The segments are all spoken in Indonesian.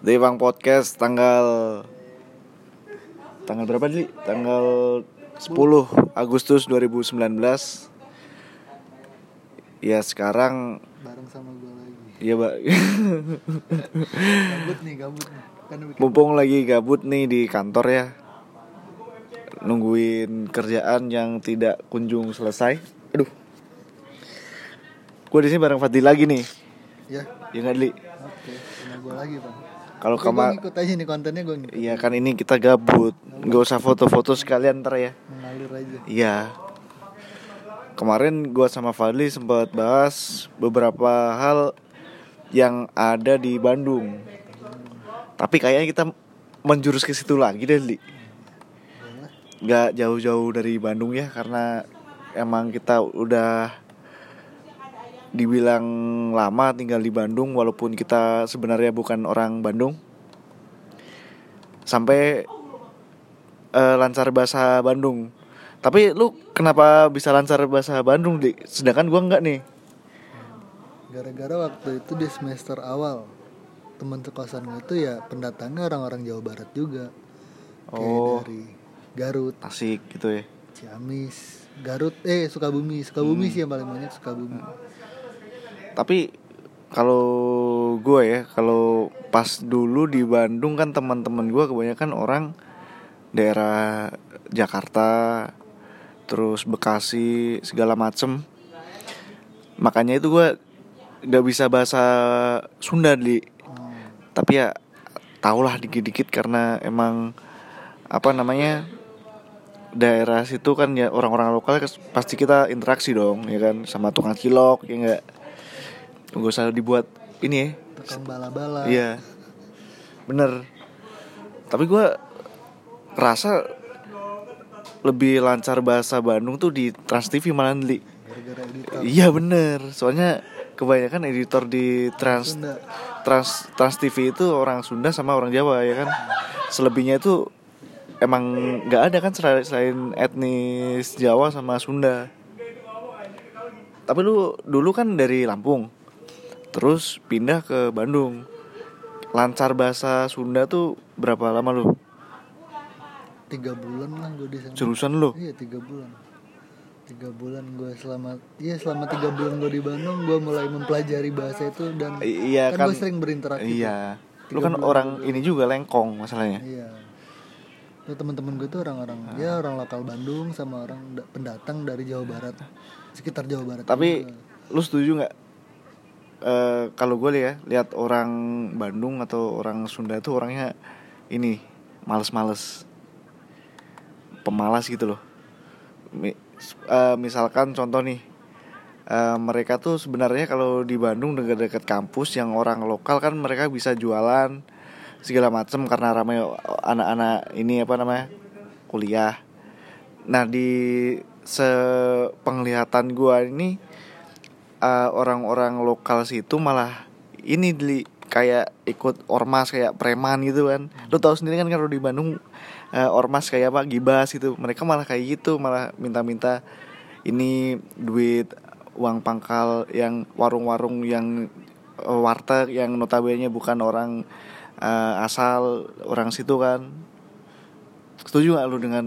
Di Bang Podcast tanggal tanggal berapa sih? Tanggal 10 Agustus 2019. Ya sekarang bareng sama gue lagi ya Mbak. gabut nih gabut nih kan mumpung lagi gabut nih di kantor ya. Nungguin kerjaan yang tidak kunjung selesai. Aduh. Gue di sini bareng Fadil lagi nih. Ya. Ya nggak Li? oke sama gue lagi bang. Kalau gua kamar ngikut aja nih kontennya gue ngikut. Iya kan ini kita gabut. Gak usah foto-foto sekalian ntar ya. Mengalir aja. Iya. Kemarin gua sama Fadli sempat bahas beberapa hal yang ada di Bandung. Tapi kayaknya kita menjurus ke situ lagi deh Li. Gak jauh-jauh dari Bandung ya Karena emang kita udah dibilang lama tinggal di Bandung Walaupun kita sebenarnya bukan orang Bandung. Sampai eh, lancar bahasa Bandung. Tapi lu kenapa bisa lancar bahasa Bandung di Sedangkan gua enggak nih. Gara-gara waktu itu di semester awal teman sekosan gue tuh ya pendatangnya orang-orang Jawa Barat juga. Kayak Oh. dari Garut Tasik gitu ya. Ciamis Garut eh Sukabumi. Sukabumi Hmm. sih yang paling banyak Sukabumi Tapi kalau gue ya kalau pas dulu di Bandung kan teman-teman gue kebanyakan orang daerah Jakarta terus Bekasi segala macem. Makanya itu gue nggak bisa bahasa Sunda di tapi ya tahulah dikit-dikit karena emang apa namanya daerah situ kan ya orang-orang lokal kes- pasti kita interaksi dong ya kan sama tukang cilok ya enggak gak usah dibuat ini ya. Tukang bala-bala. Iya. Bener. Tapi gua kerasa lebih lancar bahasa Bandung tuh di Trans TV malah li. Iya bener. Soalnya kebanyakan editor di Trans Sunda. Trans Trans TV itu orang Sunda sama orang Jawa ya kan. Selebihnya itu emang nggak ada kan selain etnis Jawa sama Sunda. Tapi lu dulu kan dari Lampung. Terus pindah ke Bandung. Lancar bahasa Sunda tuh berapa lama lu? tiga bulan lah gue di sana Jurusan lu? iya tiga bulan tiga bulan gue selama iya selama tiga bulan gue di Bandung gue mulai mempelajari bahasa itu dan I- iya kan, kan. gue sering berinteraksi. Iya. Lu kan orang dulu. ini juga lengkong masalahnya. iya Tuh teman-teman gue tuh orang-orang Ah. ya orang lokal Bandung sama orang da- pendatang dari Jawa Barat sekitar Jawa Barat Tapi juga. lu setuju nggak? Eh kalau gue ya lihat orang Bandung atau orang Sunda tuh orangnya ini males-males, pemalas gitu loh. Eh, misalkan contoh nih, eh, mereka tuh sebenarnya kalau di Bandung dekat-dekat kampus yang orang lokal kan mereka bisa jualan segala macem karena ramai anak-anak ini apa namanya kuliah. Nah di sepenglihatan gua ini eh, orang-orang lokal situ malah ini di kayak ikut ormas kayak preman gitu kan. Lu tahu sendiri kan kalau di Bandung eh, ormas kayak apa gibas gitu. Mereka malah kayak gitu malah minta-minta ini duit uang pangkal yang warung-warung yang eh, warteg yang notabene bukan orang eh, asal orang situ kan. Setuju gak lu dengan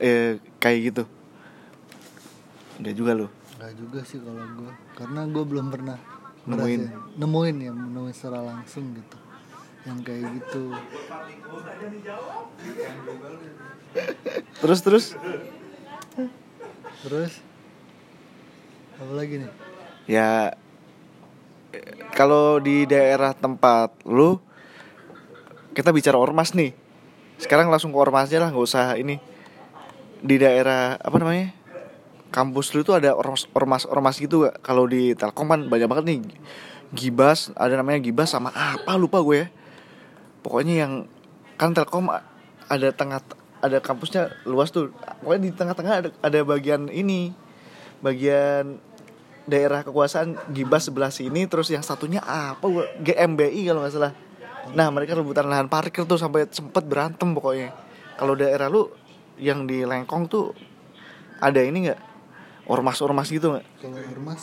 eh, kayak gitu? Enggak juga lu. Enggak juga sih kalau gue karena gue belum pernah Nemuin. ngerasain- nemuin ya nemuin secara langsung gitu yang kayak gitu Terus terus terus apa lagi nih ya kalau di daerah tempat lu kita bicara ormas nih. Sekarang langsung ke ormasnya lah, nggak usah ini. Di daerah apa namanya? Kampus lu itu ada ormas ormas ormas gitu gak? Kalau di Telkom kan banyak banget nih. Gibas, ada namanya Gibas sama apa lupa gue ya. Pokoknya yang kan Telkom ada tengah ada kampusnya luas tuh. Pokoknya di tengah-tengah ada ada bagian ini. Bagian daerah kekuasaan Gibas sebelah sini terus yang satunya apa gua GMBI kalau nggak salah. Nah, mereka rebutan lahan parkir tuh sampai sempet berantem pokoknya. Kalau daerah lu yang di Lengkong tuh ada ini nggak? Ormas-ormas gitu nggak? kalau ormas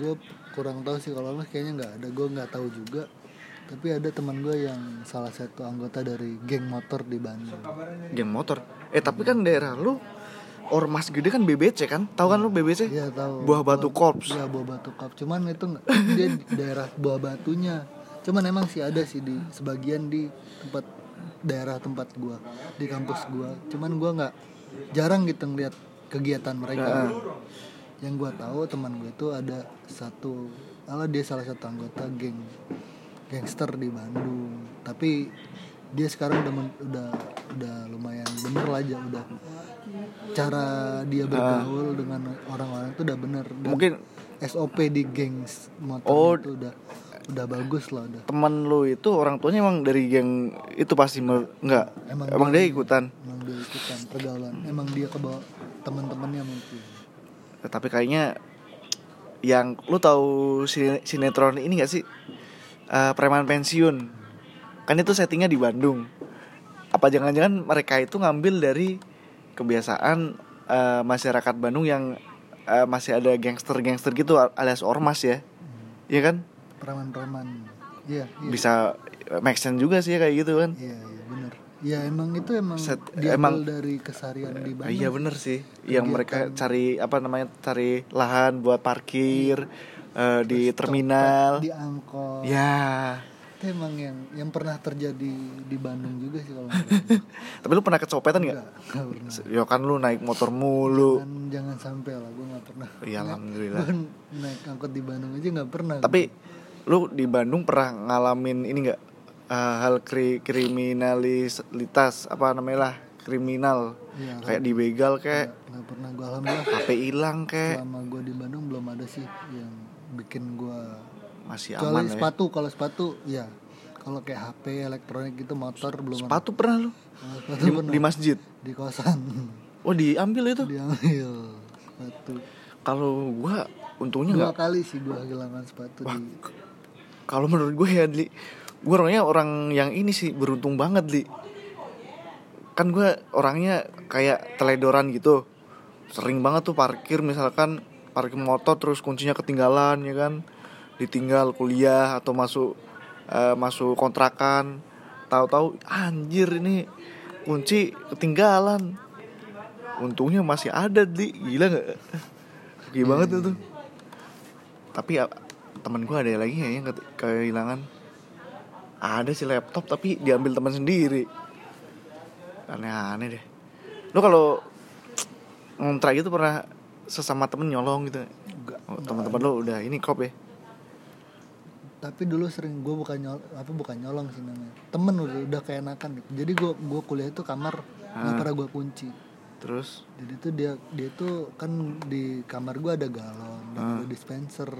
gue kurang tahu sih. Kalau ormas kayaknya nggak ada. Gue nggak tahu juga. Tapi ada teman gue yang salah satu anggota dari geng motor di Bandung. Geng motor? Eh tapi kan daerah lu ormas gede kan BBC kan? Tahu kan lu BBC Iya tahu. Buah batu korps. Iya buah batu korps. Cuman itu nggak dia di daerah buah batunya. Cuman emang sih ada sih di sebagian di tempat daerah tempat gua di kampus gua. Cuman gua nggak jarang gitu ngeliat kegiatan mereka. Yang gua tahu teman gue itu ada satu ala dia salah satu anggota geng gangster di Bandung. Tapi dia sekarang udah men- udah udah lumayan bener lah aja udah cara dia bergaul dengan orang-orang itu udah bener. Dan mungkin SOP di geng motor Oh. itu udah udah bagus lah udah. teman lu itu orang tuanya emang dari geng itu pasti mer- enggak Emang emang, dia- dia ikutan? Emang dia ikutan pergaulan. Emang dia ke bawah teman-temannya mungkin. Tapi kayaknya yang lu tahu sine- sinetron ini gak sih? Eh, preman pensiun. Kan itu settingnya di Bandung. Apa jangan-jangan mereka itu ngambil dari kebiasaan eh, masyarakat Bandung yang eh, masih ada gangster-gangster gitu alias ormas ya? Iya kan? Preman-preman. Iya iya. Bisa eh, make sense juga sih kayak gitu kan? Iya iya. bener ya emang itu emang Set- emang- dari keseharian di Bandung. Iya bener sih. Yang mereka Kegiatan. cari apa namanya cari lahan buat parkir eh, di terminal. di angkot. Ya itu emang yang yang pernah terjadi di Bandung juga sih kalau tapi lu pernah kecopetan nggak? Ya kan lu naik motor mulu. Jangan, jangan sampai lah gue nggak pernah. Iya, alhamdulillah. gue naik angkot di Bandung aja nggak pernah. Tapi lu di Bandung pernah ngalamin ini nggak eh, hal kri kriminalitas apa namanya lah kriminal. Iya, kayak dibegal kayak nggak pernah gue alhamdulillah. HP hilang kayak selama gue di Bandung belum ada sih yang bikin gue masih aman ya. sepatu kalau sepatu ya kalau kayak HP elektronik gitu motor belum ada. sepatu pernah lu? Kalau sepatu di, pernah. di masjid? Di kosan. Oh diambil itu? Diambil sepatu. Kalau gua untungnya dua nggak. kali sih gue kehilangan sepatu di kalau menurut gue ya Li gue orangnya orang yang ini sih beruntung banget Li. Kan gue orangnya kayak teledoran gitu. Sering banget tuh parkir misalkan parkir motor terus kuncinya ketinggalan ya kan? Ditinggal kuliah atau masuk eh, masuk kontrakan. Tahu-tahu anjir ini kunci ketinggalan. Untungnya masih ada Li. Gila nggak? Oke banget itu. Tapi ya, temen gue ada lagi ya yang ke- kehilangan ada sih laptop tapi diambil teman sendiri. Aneh-aneh deh. Lo kalau ngontrak gitu pernah sesama temen nyolong gitu? Enggak. Oh, teman-teman lo udah ini kop ya? Tapi dulu sering gue bukan nyol apa bukan nyolong sih namanya. Temen udah udah keenakan gitu. Jadi gue gue kuliah tuh kamar nggak Ah. pernah gue kunci. Terus? Jadi tuh dia dia tuh kan di kamar gue ada galon dan Ah. ada dispenser.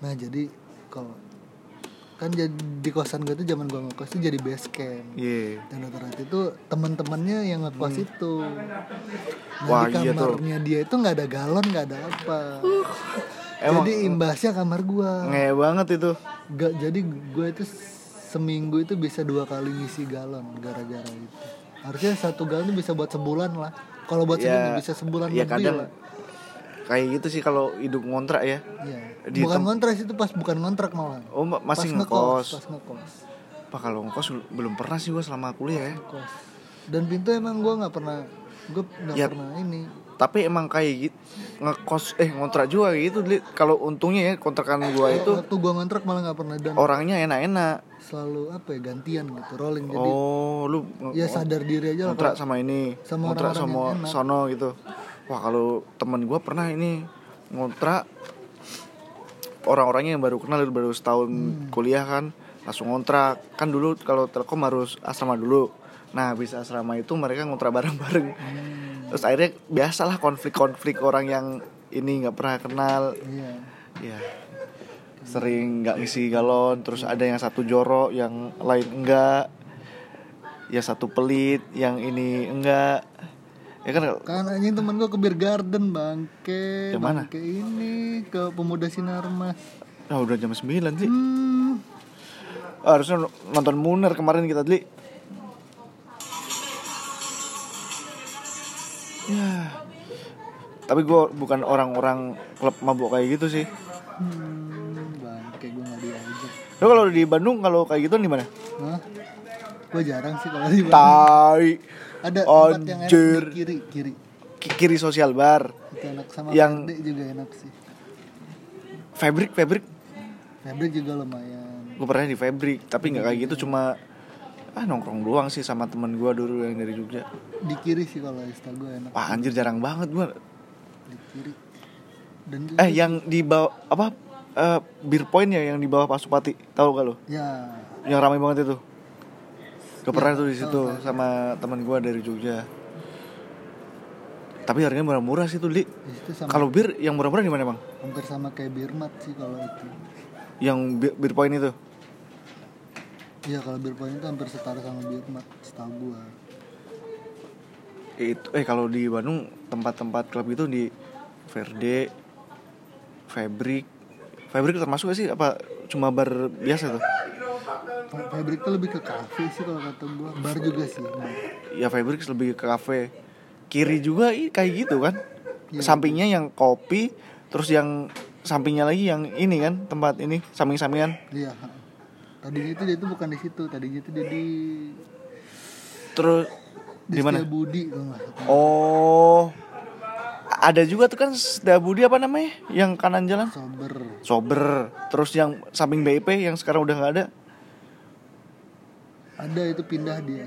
Nah jadi kalau kan jadi di kosan gue tuh zaman gue ngekos tuh jadi base camp. Iya. Dan rata-rata itu teman-temannya yang ngekos itu. Nah Wah, di iya kamarnya dia itu nggak ada galon nggak ada apa. Emang- jadi imbasnya kamar gue nge banget itu. Gak, jadi gue itu seminggu itu bisa dua kali ngisi galon gara-gara itu. Harusnya satu galon itu bisa buat sebulan lah. Kalau buat Ya, seminggu bisa sebulan ya lebih kadang lah. Kayak gitu sih kalau hidup ngontrak ya Iya. di Bukan ngontrak sih itu pas bukan ngontrak malah. oh ma- masih Pas ngekos Pas ngekos. apa kalau ngekos belum pernah sih gue selama kuliah ya Ngekos. Dan pintu emang gue nggak pernah gue nggak Ya. pernah ini. tapi emang kayak gitu ngekos eh ngontrak juga gitu kalau untungnya ya kontrakan gua itu Waktu gue ngontrak malah nggak pernah dan orangnya enak-enak selalu apa ya gantian gitu rolling jadi oh lu ya sadar diri aja lah ngontrak sama ini Sama ngontrak orang-orang sama yang enak. sono gitu wah kalau temen gua pernah ini ngontrak. Orang-orangnya yang baru kenal baru setahun Hmm. kuliah kan langsung ngontrak. Kan dulu kalau telkom harus asrama dulu. Nah bisa asrama itu mereka ngontrak bareng-bareng. Hmm, terus akhirnya biasalah konflik-konflik orang yang ini nggak pernah kenal. Iya. ya sering nggak ngisi galon terus ada yang satu jorok yang lain enggak. Ya satu pelit yang ini enggak ya kan Kan anjing temen gue ke beer garden bangke Yang mana? Bangke ini ke pemuda Sinarmas ah udah jam 9 sih hmm, harusnya nonton Munar kemarin kita beli ya tapi gue bukan orang-orang klub mabuk kayak gitu sih hmm. Lo kalau di Bandung kalau kayak gitu di mana? Hah? Gue jarang sih kalau di Bandung. Tai. Ada tempat yang enak di kiri, kiri. Ki- Kiri sosial bar. Itu enak sama Yang- juga enak sih. Fabric, fabric. Fabric juga lumayan. Gue pernah di fabric, tapi nggak kayak gitu cuma ah nongkrong doang sih sama temen gue dulu yang dari Jogja. Di kiri sih kalau Insta gue enak. Wah anjir jarang banget gue. Di kiri. Dan juga, Eh yang di bawah apa? Eh, beer point ya yang di bawah Pasupati, tahu gak lo? ya Yang ramai banget itu. Gue pernah tuh di situ tahu. sama temen gue dari Jogja. Tapi harganya murah-murah sih tuh, Li. Kalau bir yang murah-murah di mana, Bang? hampir sama kayak Birmat sih kalau itu. Yang bir, beer point itu. Iya kalau bir point itu hampir setara sama Birmat setahu gua. itu eh kalau di Bandung tempat-tempat klub itu di Verde, Fabric, Fabric termasuk gak sih apa cuma bar biasa tuh? Fa- Fabric tuh lebih ke kafe sih kalau kata gua. Bar juga sih. bar. Ya Fabric lebih ke kafe. Kiri juga kayak gitu kan? Iya. Sampingnya yang kopi, terus yang sampingnya lagi yang ini kan tempat ini samping-sampingan. Iya. Tadinya itu dia tuh bukan di situ. Tadinya itu dia di Terus di mana? Budi kalau. Oh, ada juga tuh kan Budi apa namanya? Yang kanan jalan? Sober. Sober. Terus yang samping BIP yang sekarang udah nggak ada. Ada itu pindah dia.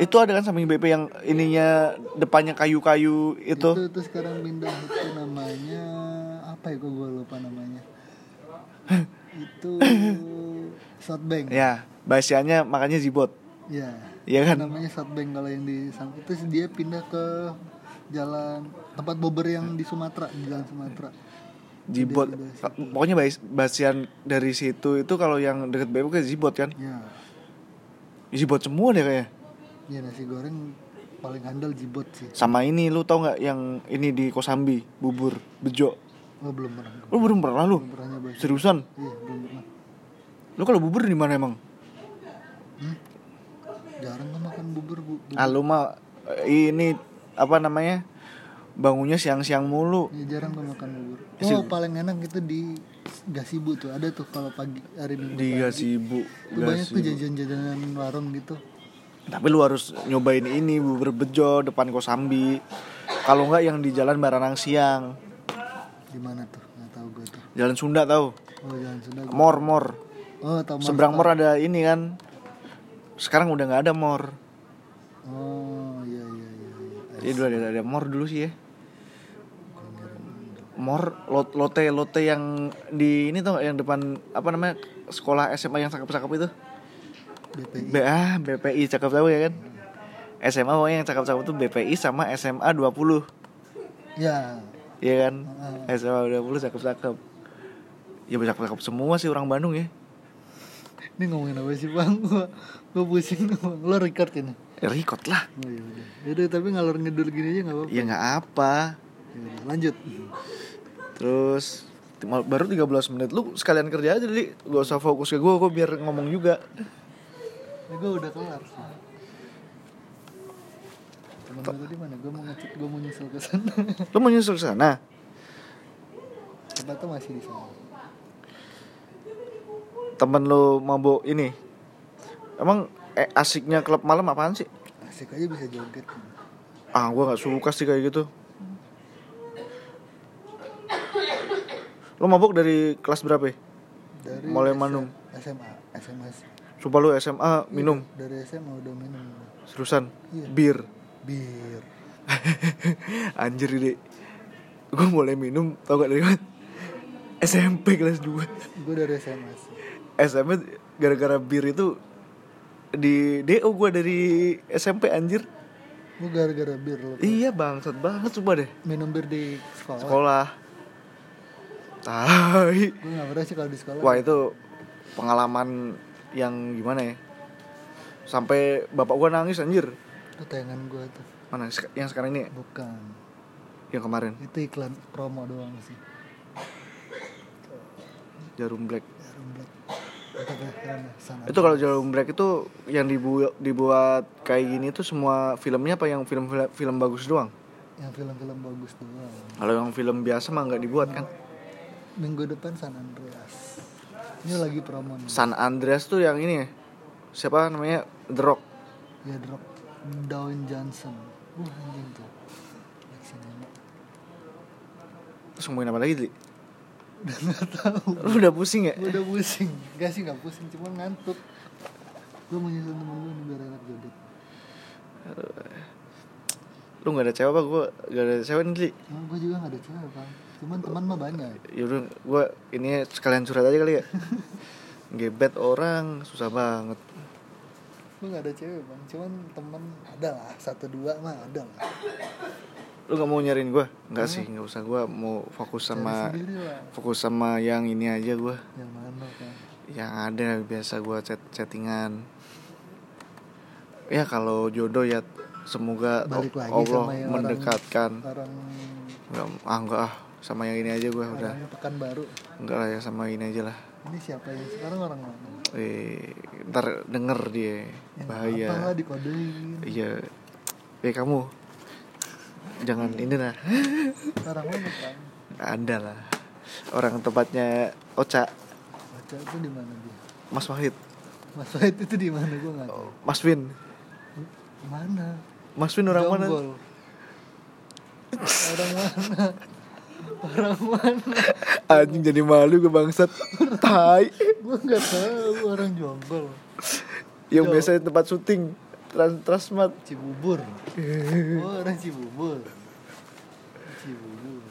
Itu ada kan samping BP yang ininya depannya kayu-kayu itu. Itu itu sekarang pindah itu namanya apa ya kok gua lupa namanya. itu Southbank. Ya, bahasanya makanya zibot. Ya. Iya kan? Namanya Southbank kalau yang di samping terus dia pindah ke jalan tempat bober yang di Sumatera, di jalan Sumatera. Zibot. Pokoknya bahas bahasian dari situ itu kalau yang deket BP kan zibot kan. Ya. Zibot semua deh kayaknya. Ya nasi goreng paling handal jibot sih. Sama ini lu tau nggak yang ini di Kosambi, bubur bejo. Oh belum pernah. Lu belum pernah lu? Belum pernah. Seriusan? Iya belum pernah. Lu kalau bubur di mana emang? Hmm? Jarang kan makan bubur bu. bu- Ah lu mah eh, ini apa namanya? Bangunnya siang-siang mulu. Ya, jarang kan makan bubur. Oh paling enak itu di Gasibu tuh ada tuh kalau pagi hari minggu Dia pagi. sibuk. Tuh banyak tuh jajan-jajanan warung gitu. Tapi lu harus nyobain ini bubur bejo depan Kosambi. Kalau nggak yang di Jalan Baranang Siang, Di mana tuh? Nggak tahu gue tuh. Jalan Sunda tahu. Oh jangan sudah. Mor Mor. Oh tahu. Seberang Mor ada ini kan. Sekarang udah nggak ada Mor. Oh iya iya iya. iya. Jadi dulu ada, ada Mor dulu sih ya. Mor lot, lote lote yang di ini tuh yang depan apa namanya sekolah SMA yang cakep-cakep itu. BPI. B ah, BPI cakep tahu ya kan. SMA pokoknya yang cakep-cakep tuh BPI sama SMA 20 Ya. Iya kan? Heeh. SMA 20 cakep-cakep Ya cakep-cakep semua sih orang Bandung ya Ini ngomongin apa sih bang? Gua, gua pusing. Lo record ini? Ya record lah Oh iya udah. Yaudah tapi ngalor ngidul gini aja nggak apa-apa. Ya nggak apa Yaudah, lanjut. Terus baru 13 menit Lu sekalian kerja aja Li Gak usah fokus ke gue, gue biar ngomong juga Ini gue udah kelar sih. Temen gue tadi mana? Gue mau ngecek, gue mau nyusul ke sana. Lu mau nyusul ke sana? Ternyata masih di sana. Temen lu mabuk ini Emang eh, asiknya klub malam apaan sih? Asik aja bisa joget. Ah gue gak suka sih kayak gitu Lu mabuk dari kelas berapa ya? Dari Mulai manum. SMA, SMS. Sumpah lu SMA minum Dari SMA udah minum. Seriusan? Iya. Bir Bir. Anjir ini Gue mulai minum tau gak dari mana? SMP kelas 2 Gue dari SMA sih. SMP gara-gara bir itu Di DO gue dari SMP anjir Gue gara-gara bir lo. Iya bangsat banget coba deh Minum bir di sekolah. Sekolah Tai Gue gak pernah sih kalau di sekolah. Wah itu pengalaman yang gimana ya Sampai bapak gue nangis anjir Itu tayangan gue tuh. Mana yang sekarang ini Bukan. Yang kemarin Itu iklan promo doang sih. Jarum Black Jarum Black. Itu ya. Itu kalau Jarum Black itu yang dibuat dibuat kayak gini tuh semua filmnya apa yang film film bagus doang? Yang film-film bagus doang. Kalau yang film biasa mah nggak dibuat kan? Minggu depan San Andreas. ini lagi promo nih. San Andreas tuh yang ini ya? Siapa namanya? The Rock. Ya drop Dwayne Johnson. Wah anjing tuh. Terus ngomongin apa lagi Dli? udah nggak tahu. Lu udah pusing ya? Udah pusing. Gak sih gak pusing. Cuma ngantuk. Gue mau nyusun temen lu nih biar enak jodoh lu nggak ada cewek apa? Gue gak ada cewek nih Dli. Emang gue juga gak ada cewek bang. Cuman teman mah banyak. Yaudah gue ini sekalian curhat aja kali ya. Gebet orang susah banget. Gue gak ada cewek bang. Cuman teman ada lah. Satu dua mah ada lah. Lu nggak mau nyariin gue nggak sih nggak usah. Gue mau fokus sama fokus sama yang ini aja gue Yang mana kan yang ada biasa gue chat chattingan ya kalau jodoh ya semoga Balik lagi Allah sama yang orang- mendekatkan. Orang nggak ah enggak ah sama yang ini aja gue udah. Orang pekan baru enggak lah ya sama ini aja lah. Ini siapa yang sekarang orang mana? Eh ntar denger dia Yang bahaya. Apa lah dikodein. Iya. Eh kamu jangan ini lah. Orang mana kan ada lah. Orang tempatnya Ocha. Baca itu di mana dia? Mas Wahid. Mas Wahid itu di mana? Gue gak tahu. Mas Win. Mana Mas Win orang mana. Orang mana? Orang mana? Anjing jadi malu gue bangsat. Tai. Gue gak tahu orang jonggol. Yang biasa di tempat syuting trans transmat Cibubur. Oh orang Cibubur. Cibubur.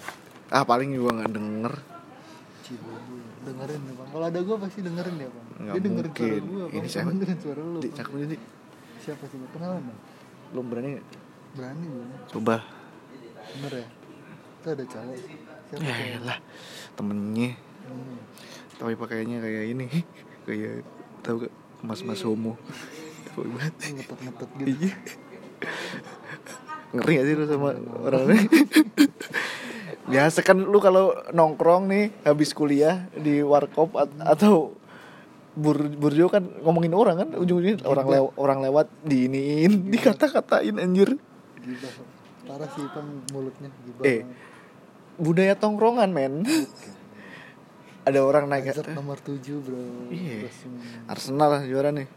Ah paling juga nggak denger. Cibubur. Dengerin ya bang. Kalau ada gue pasti dengerin ya bang. Nggak Dia dengerin suara mungkin. gue Ini siapa? Dengerin suara lu di Bang. cakep ini Siapa sih? Kenalan bang? Belum berani? Berani bang coba. Bener ya? Itu ada cowok Siapa ya lah temennya. Hmm. tapi pakaiannya kayak ini kayak tahu gak mas mas homo Ngetet-ngetet gitu. Iya. Ngeri gak sih lu sama orang ini biasa kan lu kalau nongkrong nih habis kuliah di warkop at- atau bur burjo kan ngomongin orang kan ujung-ujungnya orang lew orang lewat diiniin dikata-katain anjir. Gila Parah sih bang mulutnya Gila Eh, budaya tongkrongan men. Ada orang naik Hazard nomor 7 bro. Iya. Arsenal lah juara nih.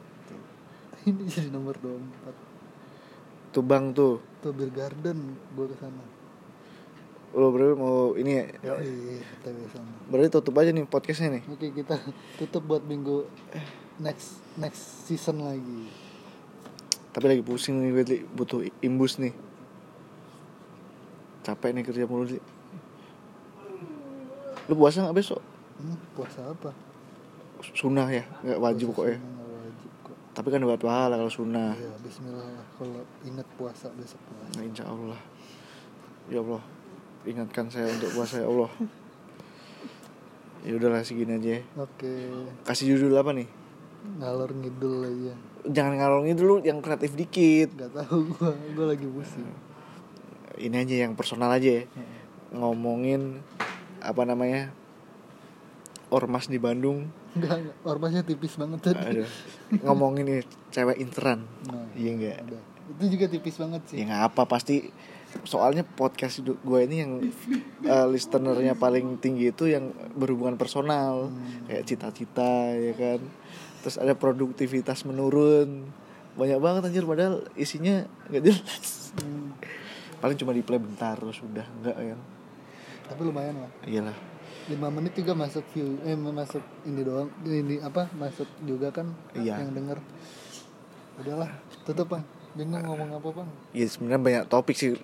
Ini jadi nomor 24 tuh bang tuh. Tuh Beer Garden Gue ke sana lo berarti mau ini ya? Yo iya kita ke sana berarti tutup aja nih podcastnya nih. Oke kita tutup buat minggu Next next season lagi. Tapi lagi pusing nih gue Li. butuh imbus nih. Capek nih kerja mulu sih lu puasa nggak besok? Hmm, Puasa apa? sunnah ya nggak wajib Puasa kok ya wajib kok. Tapi kan dapat pahala kalau sunnah. Iya bismillah. Lah Kalau inget puasa besok puasa. Nah, insya Allah. Ya Allah ingatkan saya untuk puasa ya Allah. Ya udahlah segini aja ya. Oke. Kasih judul apa nih? Ngalor ngidul aja. Jangan ngalongin dulu yang kreatif dikit. Gak tahu gue Gue lagi pusing. Ini aja yang personal aja ya. Ngomongin apa namanya ormas di Bandung. Enggak, enggak. Ormasnya tipis banget tadi. Aduh. Ngomongin nih cewek interan. Nah, iya enggak ada. Itu juga tipis banget sih. Ya nggak apa pasti soalnya podcast gue ini yang eh, listenernya paling tinggi itu yang berhubungan personal. Hmm. kayak cita-cita ya kan? Terus ada produktivitas menurun. Banyak banget anjir. Padahal isinya nggak jelas. Hmm, paling cuma di play bentar terus udah. Enggak ya. Tapi lumayan lah. Iyalah. 5 menit juga masuk view Eh masuk ini doang. Ini apa Masuk juga kan Iya. Yang denger. Udahlah Tutup bang. Bingung ngomong apa bang. Ya sebenarnya banyak topik sih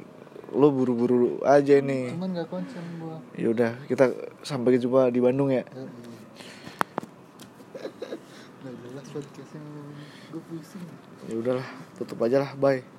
lo buru-buru aja nih Cuman gak konsen gua. Ya udah kita sampai jumpa di Bandung ya. Eh, iya. Gak jelas podcastnya Gue pusing. Ya udahlah tutup aja lah bye